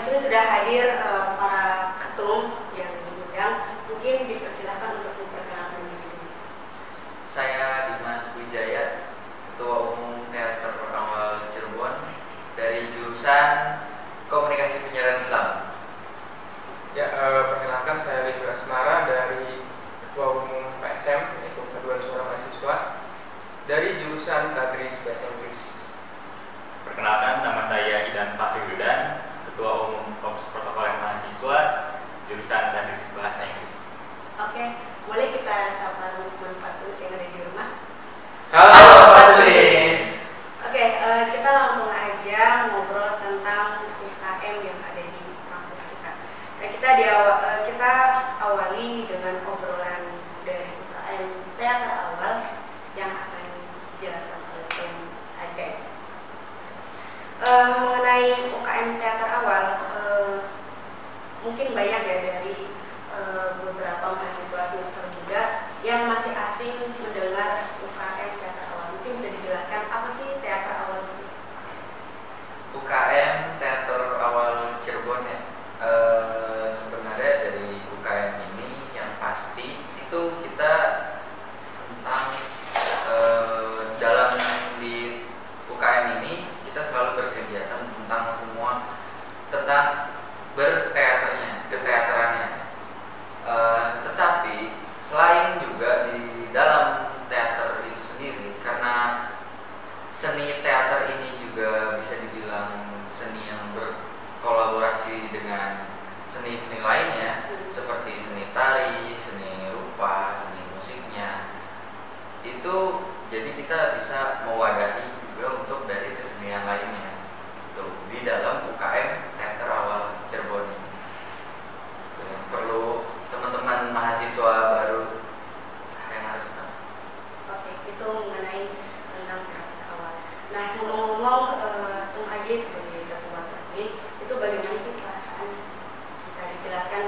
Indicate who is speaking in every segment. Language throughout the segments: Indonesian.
Speaker 1: di sini sudah hadir uh, para ketum yang diundang. Mungkin dipersilahkan untuk memperkenalkan diri.
Speaker 2: Saya Dimas Wijaya, Ketua Umum Teater Awal Cirebon dari jurusan Komunikasi Penyiaran Islam.
Speaker 3: Ya, uh, perkenalkan saya Ridwan Asmara dari Ketua Umum PSM, yaitu Kedua Suara Mahasiswa dari jurusan Tadris Bahasa Inggris.
Speaker 4: Perkenalkan, nama saya Idan Fahri jurusan dari bahasa Inggris.
Speaker 1: Oke, boleh kita sapa teman Pak Sulis yang ada di rumah?
Speaker 2: Halo, Pak Sulis.
Speaker 1: Oke, eh, kita langsung aja ngobrol tentang UKM yang ada di kampus kita. Nah, kita di awal, eh, kita awali dengan obrolan dari UKM teater awal yang akan dijelaskan oleh Pak Aceh. Mengenai UKM teater awal, mungkin banyak ya dari uh, beberapa mahasiswa semester juga yang masih asing bagaimana sih perasaannya? Bisa dijelaskan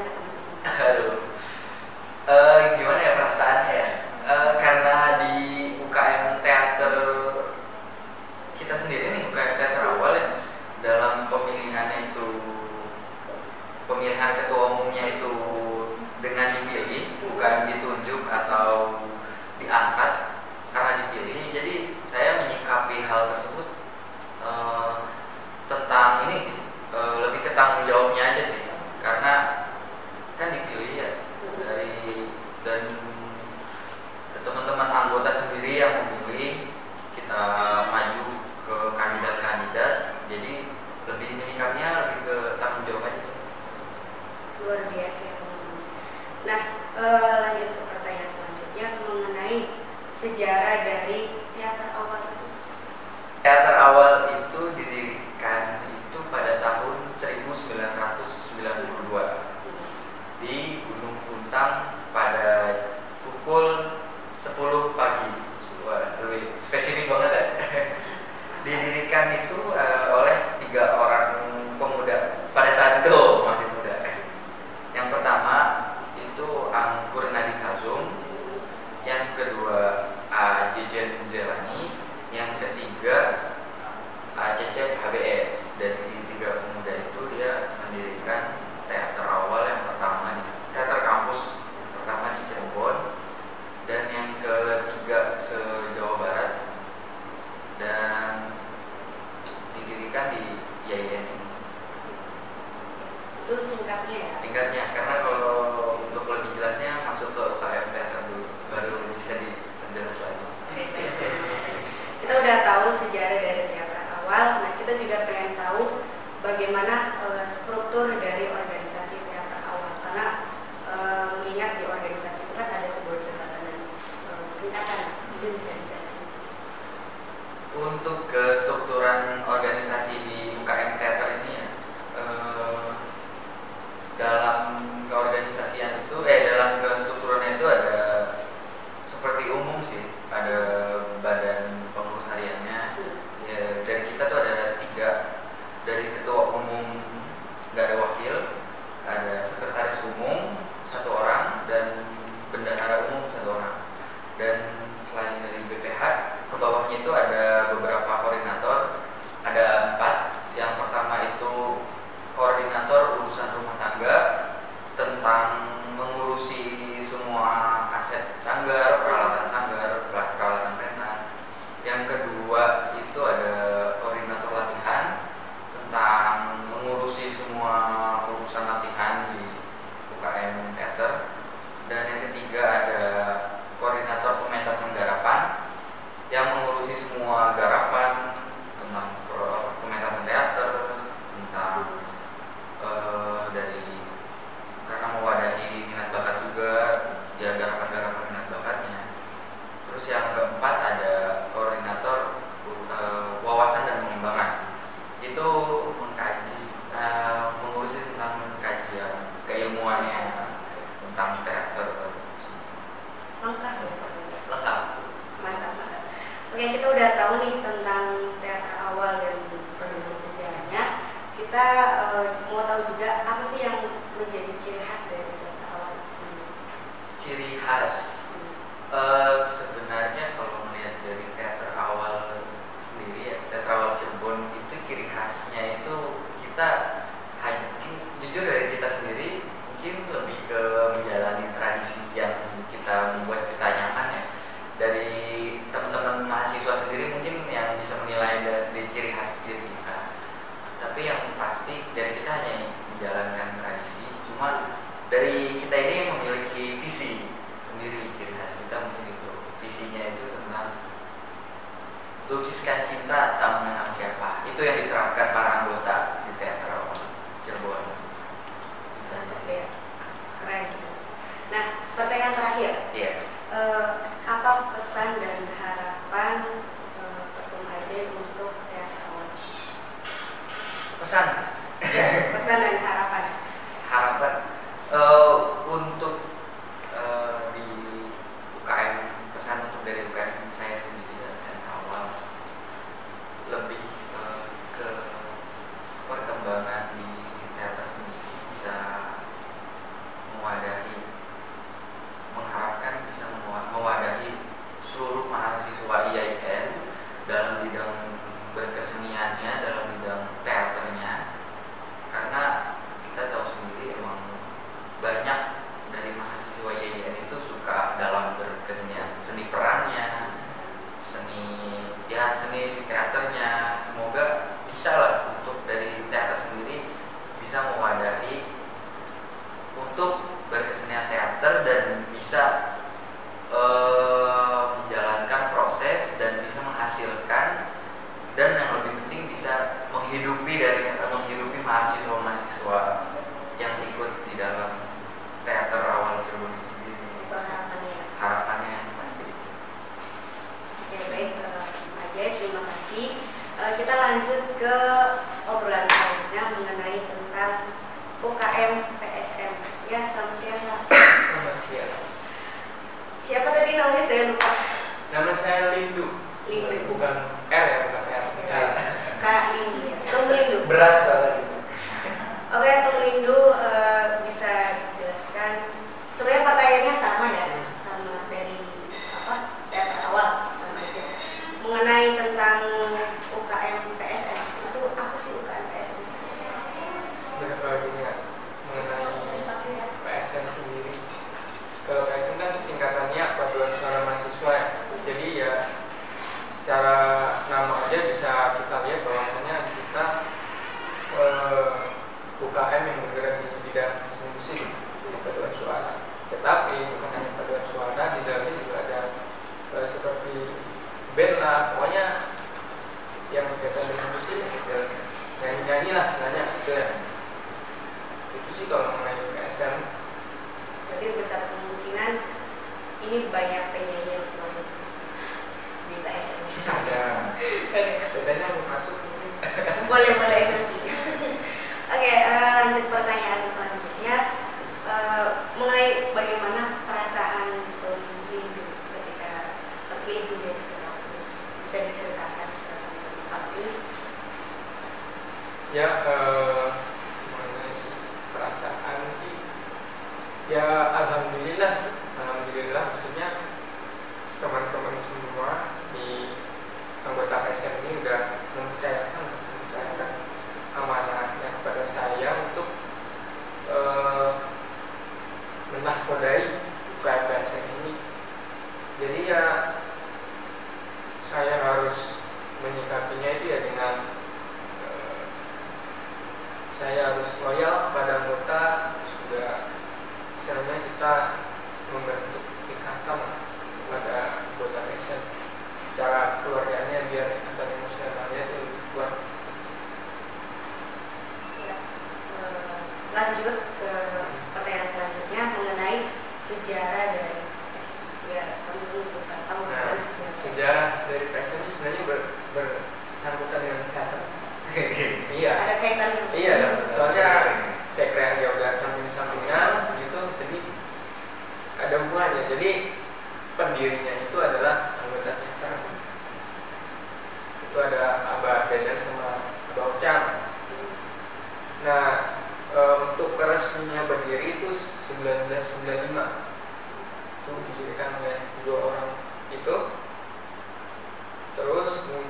Speaker 2: dan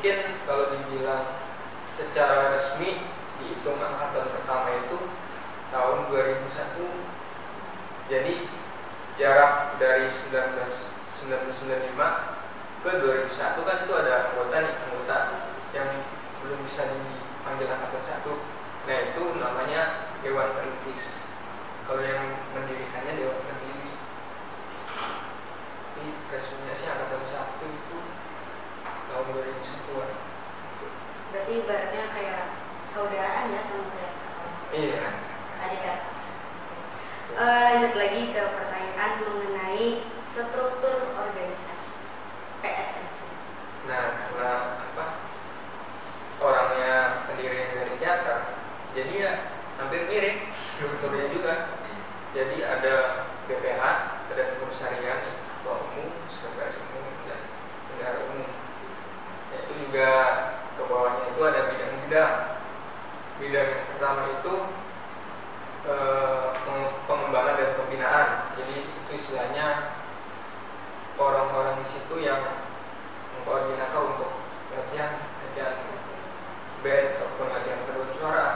Speaker 1: mungkin
Speaker 2: kalau
Speaker 3: dibilang secara resmi dihitung angkatan pertama itu tahun 2001 jadi jarak dari 19 1995 ke 2001 kan itu ada anggota nih anggota yang belum bisa dipanggil angkatan satu. Nah itu namanya dewan perintis. Kalau yang mendirikannya dewan pendiri. Tapi resminya sih angkatan satu itu tahun 2001 an
Speaker 2: Berarti ibaratnya kayak saudaraan ya sama kayak
Speaker 3: iya
Speaker 2: adik kakak. Eh, lanjut lagi ke pertanyaan mengenai struktur organisasi PSN sendiri.
Speaker 3: Nah, karena apa? Orangnya pendiri dari teater, jadi ya hampir mirip strukturnya juga. Jadi ada BPH, ada pengurus harian, ketua umum, sekretaris umum, dan bendahara umum. Ya, itu juga ke bawahnya itu ada bidang-bidang. Bidang yang pertama itu eh, peng- pengembangan dan pembinaan. Jadi itu istilahnya orang-orang di situ yang mengkoordinator untuk latihan latihan band ataupun latihan paduan suara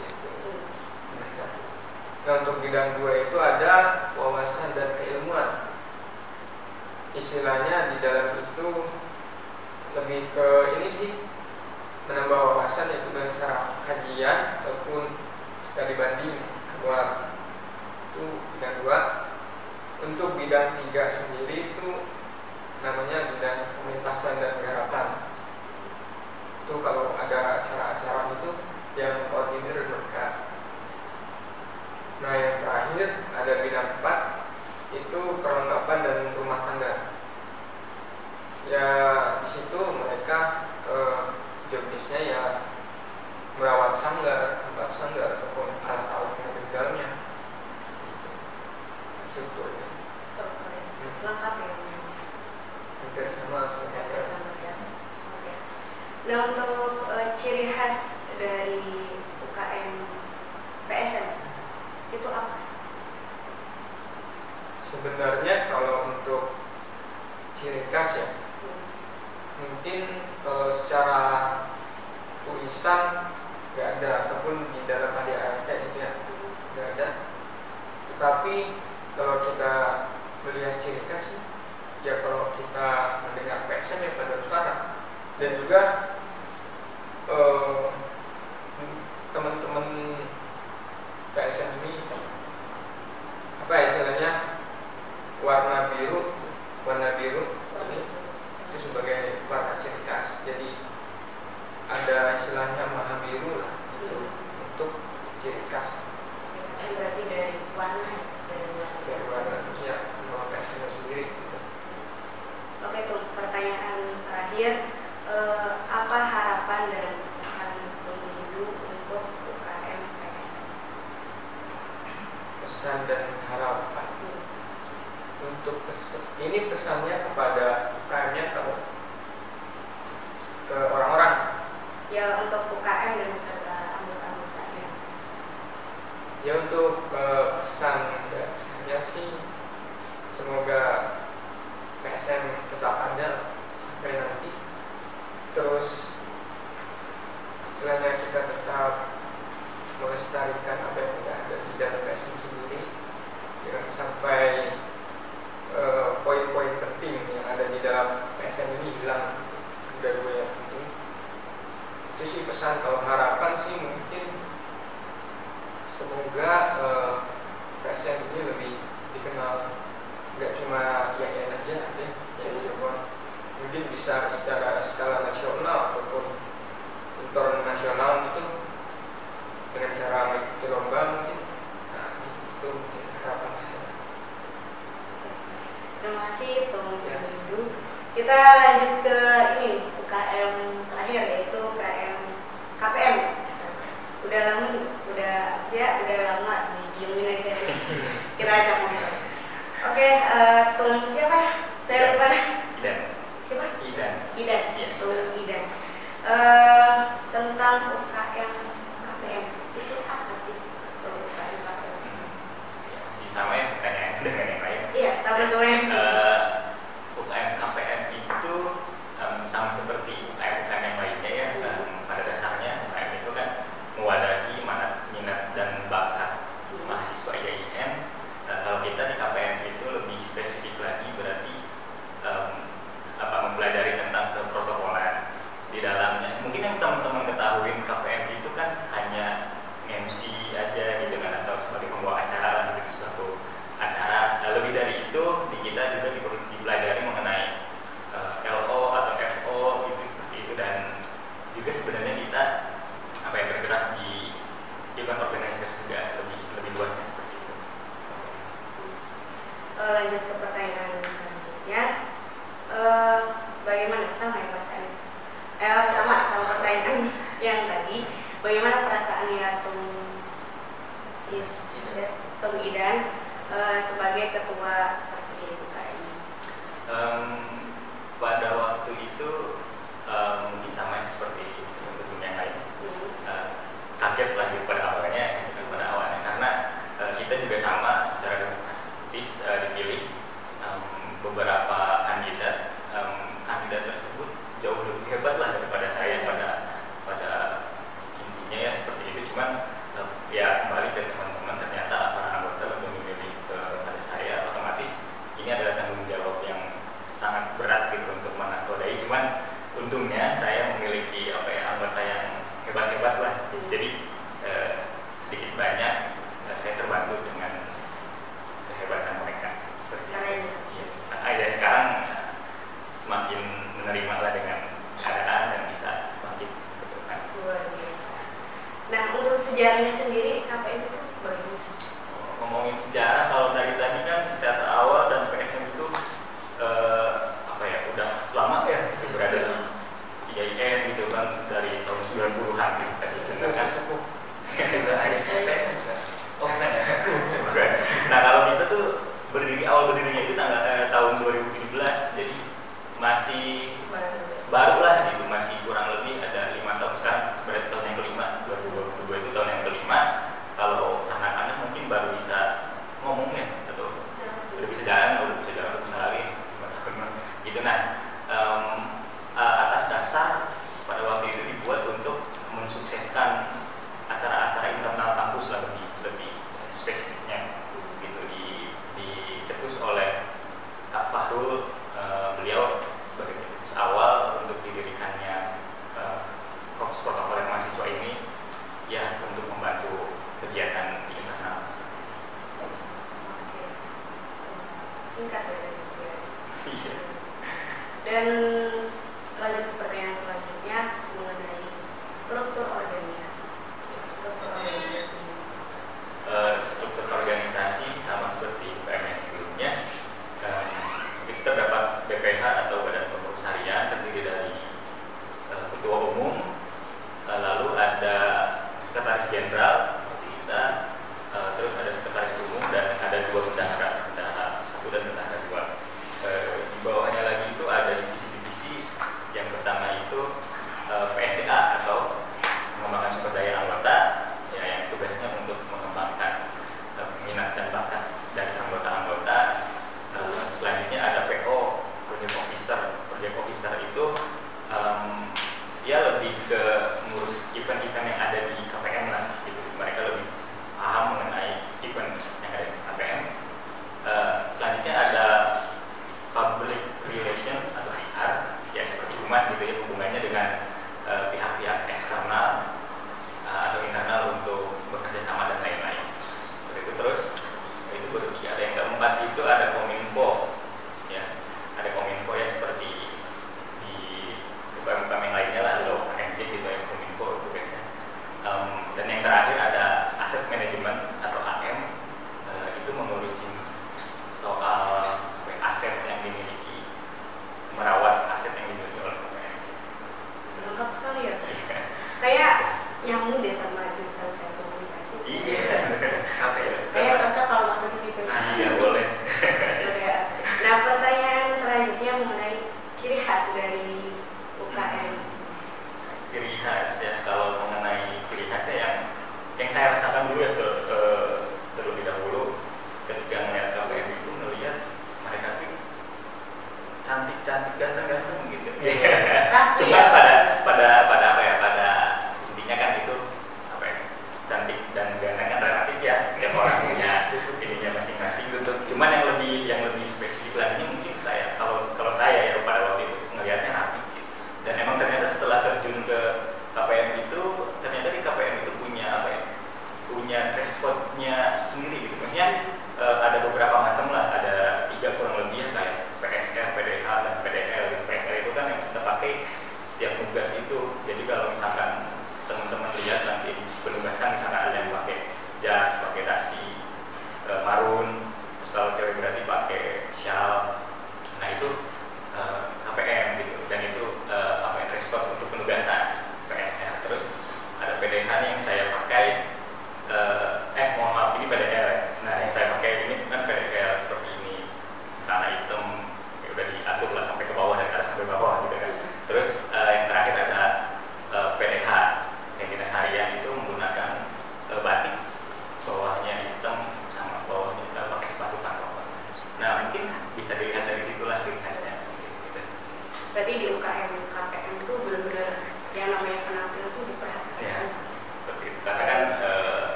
Speaker 3: gitu. Mereka. Nah untuk bidang dua itu ada wawasan dan keilmuan. Istilahnya di dalam itu lebih ke ini sih menambah wawasan yaitu dengan cara kajian ataupun sekali banding keluar itu bidang dua untuk bidang tiga sendiri itu namanya bidang pementasan dan garapan itu kalau ada acara-acara itu yang koordinir mereka nah yang terakhir ada bidang empat itu perlengkapan dan rumah tangga ya di situ mereka eh, jobdesknya ya merawat sanggar, tempat sanggar ataupun alat-alat yang ada di dalamnya strukturnya
Speaker 2: Strukturnya lengkap ya.
Speaker 3: hampir sama sama
Speaker 2: Hampir
Speaker 3: saya
Speaker 2: sama ya. Oke. Nah untuk eh, ciri khas dari UKM PSN itu apa?
Speaker 3: sebenarnya kalau untuk ciri khas ya mungkin kalau secara tulisan nggak ada ataupun di dalam ADART gitu ya nggak ada tetapi kalau kita melihat ciri khas ya kalau kita mendengar PSN ya pada suara dan juga eh, teman-teman PSN ini apa ya istilahnya? Warna biru warna biru ini itu sebagai warna ciri khas. Jadi ada istilahnya maha biru lah gitu untuk ciri khas
Speaker 2: Ciri khasnya berarti dari warna ya, dari warna.
Speaker 3: dari warna maksudnya nama PSN sendiri gitu.
Speaker 2: Oke tuh pertanyaan terakhir Eh, apa harapan dan pesan pemilu untuk UKM PSN?
Speaker 3: Pesan dan harapan. Untuk pes- ini pesannya kepada UKM-nya atau ke orang-orang?
Speaker 2: Ya untuk UKM dan beserta anggota-anggotanya.
Speaker 3: ya. Untuk eh, pesan dari saya sih semoga PSM tetap ada sampai nanti. Terus istilahnya kita tetap melestarikan apa yang sudah ada di dalam PSM sendiri jangan sampai eh, poin-poin penting yang ada di dalam PSM ini hilang. Udah dua yang penting itu sih pesan kalau harapan sih mungkin semoga eh, PSM ini lebih dikenal. Nggak cuma IAIN aja nanti ya Cirebon. Mungkin bisa secara skala nasional ataupun internasional gitu dengan cara mengikuti lomba
Speaker 2: terima kasih Bang Kita lanjut ke ini UKM terakhir yaitu UKM KPM. Udah lama udah aja, udah lama di diemin aja. Kita ajak ngobrol. Oke, uh, siapa? Saya lupa.
Speaker 4: Idan.
Speaker 2: Siapa?
Speaker 4: Idan.
Speaker 2: Idan.
Speaker 4: Iya.
Speaker 2: Idan. Idan.
Speaker 4: Uh, tentang UKM
Speaker 2: horas, eu
Speaker 4: lembro. lanjut ke pertanyaan selanjutnya. E, bagaimana sama ya mas eh, sama sama pertanyaan hmm. yang tadi. Bagaimana perasaan ya Tung Tung Idan e, sebagai ketua KPI UKM
Speaker 1: um, Yeah.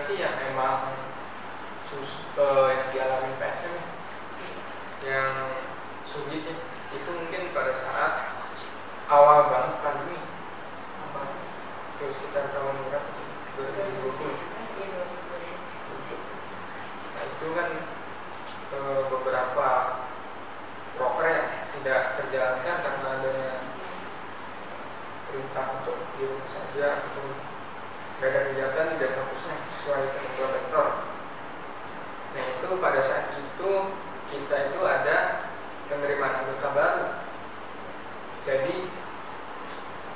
Speaker 1: Sih
Speaker 2: yang emang
Speaker 3: sus, eh, yang dialami PSM yang sulitnya itu mungkin pada saat awal banget pandemi. Apa? Terus sekitar tahun berapa? 2020
Speaker 1: Iya, 2020.
Speaker 3: Nah itu kan eh, beberapa proker yang tidak terjalankan karena adanya perintah untuk di rumah saja atau tidak ada kegiatan tidak sesuai ketentuan rektor. Nah itu pada saat itu kita itu ada penerimaan anggota baru. Jadi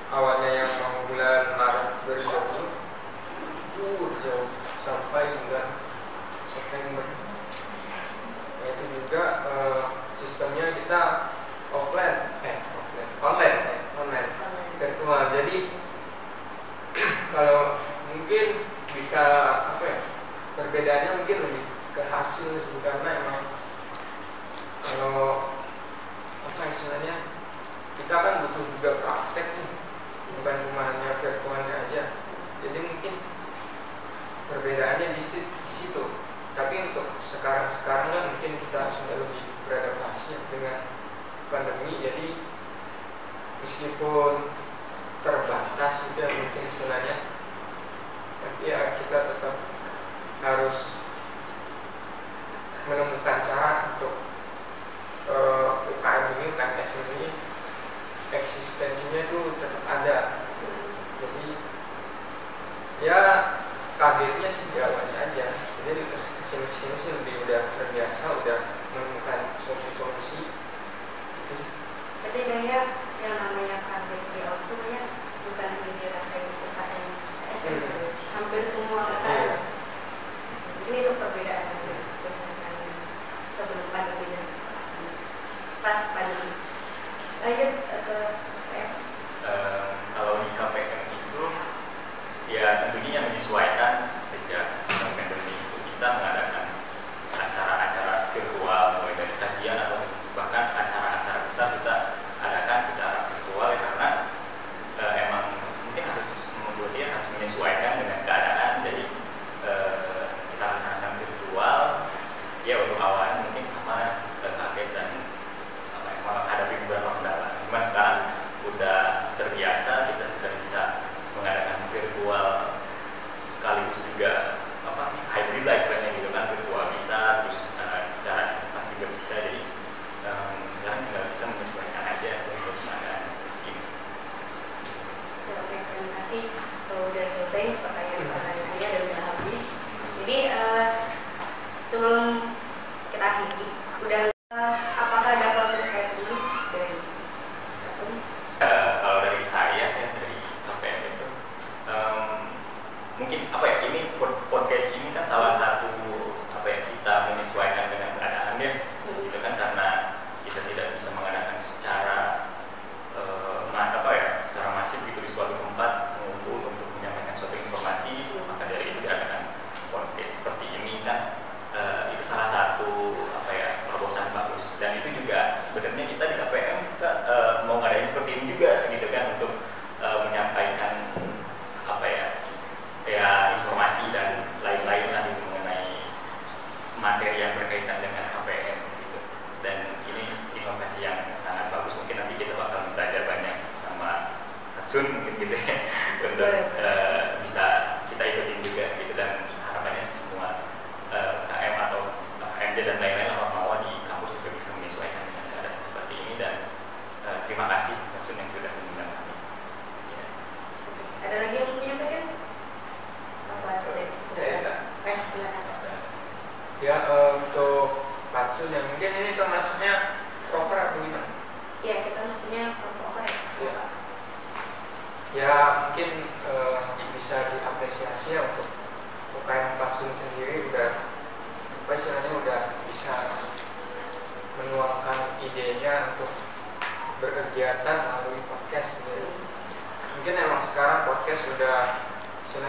Speaker 3: awalnya yang mau bulan Maret 2020 uh, jauh sampai bulan September. Nah, itu juga eh, sistemnya kita offline, eh offline, online, eh, online, virtual. Jadi kalau mungkin bisa apa ya perbedaannya mungkin lebih ke hasil sih karena emang kalau apa istilahnya kita kan butuh juga praktek nih bukan cuma hanya virtualnya aja. Jadi mungkin perbedaannya di situ, tapi untuk sekarang sekarang kan mungkin kita sudah lebih beradaptasi dengan pandemi jadi meskipun terbatas ya mungkin istilahnya tapi ya kita tetap harus menemukan cara untuk eh, UKM ini UKM SM ini eksistensinya itu tetap ada. Jadi ya kagetnya sih di awalnya aja. Jadi ke sini ke sini sih lebih udah terbiasa udah menemukan solusi-solusi.
Speaker 1: Berarti kayaknya yang namanya kaget di awal itu kayaknya bukan hanya dirasain UKM
Speaker 3: Hmm.
Speaker 1: hampir semua UKM
Speaker 4: Made up of it.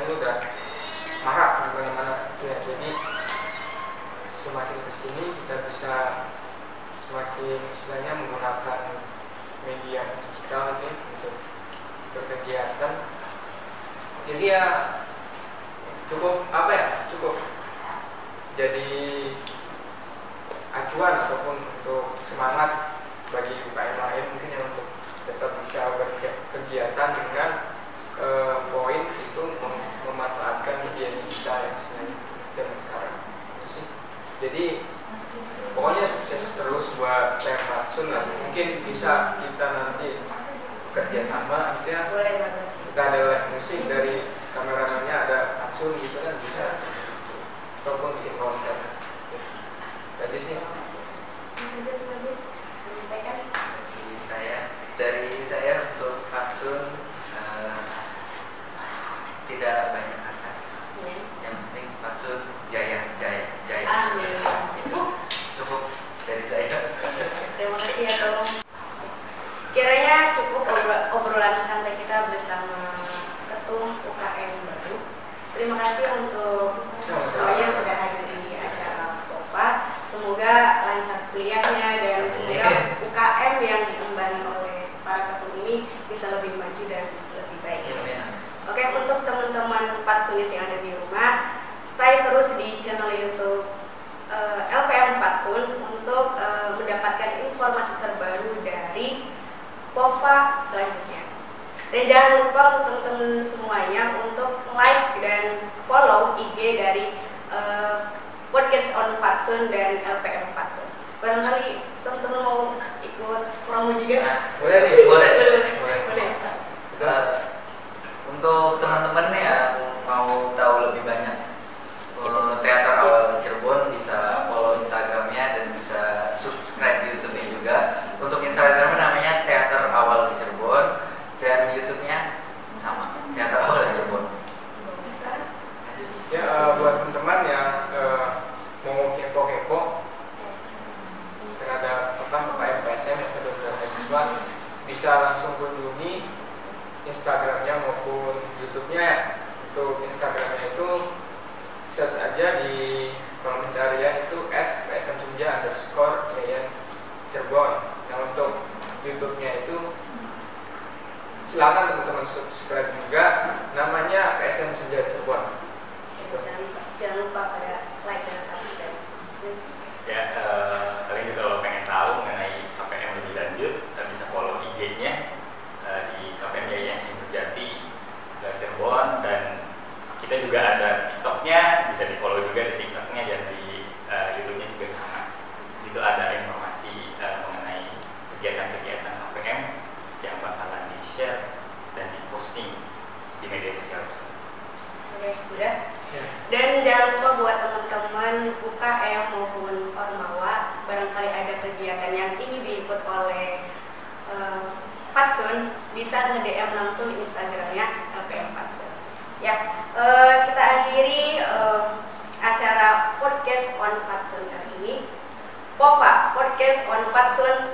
Speaker 4: itu
Speaker 3: udah marak di mana-mana ya, jadi semakin ke sini kita bisa semakin istilahnya menggunakan media digital ini untuk berkegiatan. Jadi ya cukup apa ya? Cukup jadi acuan ataupun untuk semangat sunnah mungkin bisa kita nanti kerjasama
Speaker 1: artinya
Speaker 3: kita ada musik dari
Speaker 2: untuk
Speaker 1: teman-teman
Speaker 2: patrão